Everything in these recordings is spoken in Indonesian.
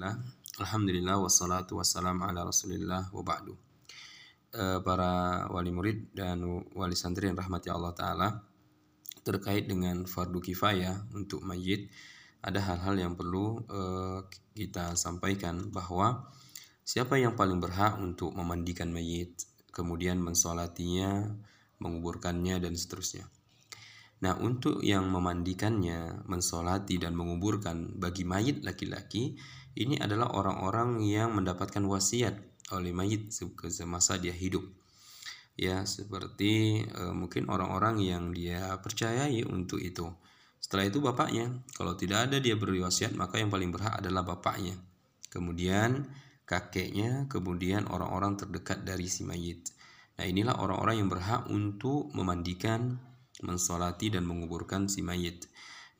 Nah, Alhamdulillah wassalatu wassalam ala rasulillah wa ba'du. E, Para wali murid dan wali santri yang rahmati Allah Ta'ala Terkait dengan fardu kifayah untuk mayit Ada hal-hal yang perlu e, kita sampaikan bahwa Siapa yang paling berhak untuk memandikan mayit Kemudian mensolatinya, menguburkannya dan seterusnya Nah, untuk yang memandikannya, mensolati dan menguburkan bagi mayit laki-laki, ini adalah orang-orang yang mendapatkan wasiat oleh mayit semasa dia hidup. Ya, seperti e, mungkin orang-orang yang dia percayai untuk itu. Setelah itu bapaknya, kalau tidak ada dia beri wasiat, maka yang paling berhak adalah bapaknya. Kemudian kakeknya, kemudian orang-orang terdekat dari si mayit. Nah, inilah orang-orang yang berhak untuk memandikan mensolati dan menguburkan si mayit.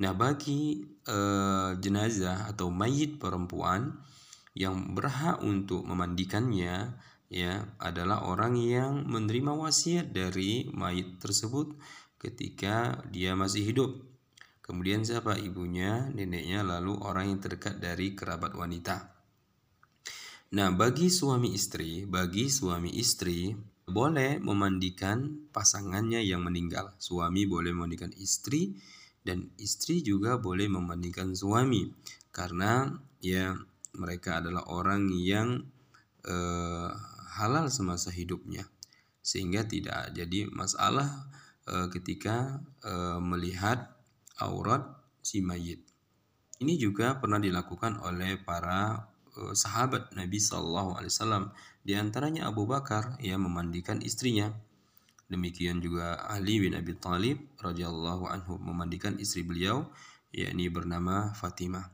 Nah, bagi e, jenazah atau mayit perempuan yang berhak untuk memandikannya ya adalah orang yang menerima wasiat dari mayit tersebut ketika dia masih hidup. Kemudian siapa ibunya, neneknya, lalu orang yang terdekat dari kerabat wanita. Nah, bagi suami istri, bagi suami istri boleh memandikan pasangannya yang meninggal. Suami boleh memandikan istri dan istri juga boleh memandikan suami karena ya mereka adalah orang yang eh, halal semasa hidupnya sehingga tidak jadi masalah eh, ketika eh, melihat aurat si mayit. Ini juga pernah dilakukan oleh para sahabat Nabi Shallallahu Alaihi Wasallam. Di antaranya Abu Bakar yang memandikan istrinya. Demikian juga Ali bin Abi Thalib radhiyallahu anhu memandikan istri beliau yakni bernama Fatimah.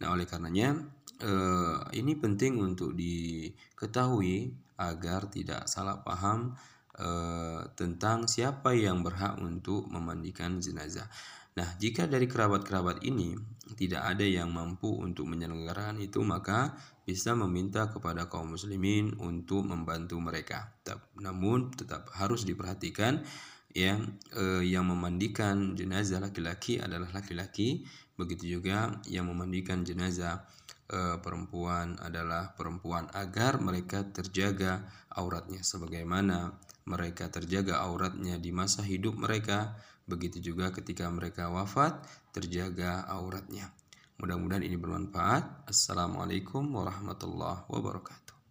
Nah oleh karenanya eh, ini penting untuk diketahui agar tidak salah paham eh, tentang siapa yang berhak untuk memandikan jenazah. Nah, jika dari kerabat-kerabat ini tidak ada yang mampu untuk menyelenggarakan itu, maka bisa meminta kepada kaum muslimin untuk membantu mereka. Namun tetap harus diperhatikan ya eh, yang memandikan jenazah laki-laki adalah laki-laki, begitu juga yang memandikan jenazah eh, perempuan adalah perempuan agar mereka terjaga auratnya sebagaimana mereka terjaga auratnya di masa hidup mereka Begitu juga ketika mereka wafat, terjaga auratnya. Mudah-mudahan ini bermanfaat. Assalamualaikum warahmatullahi wabarakatuh.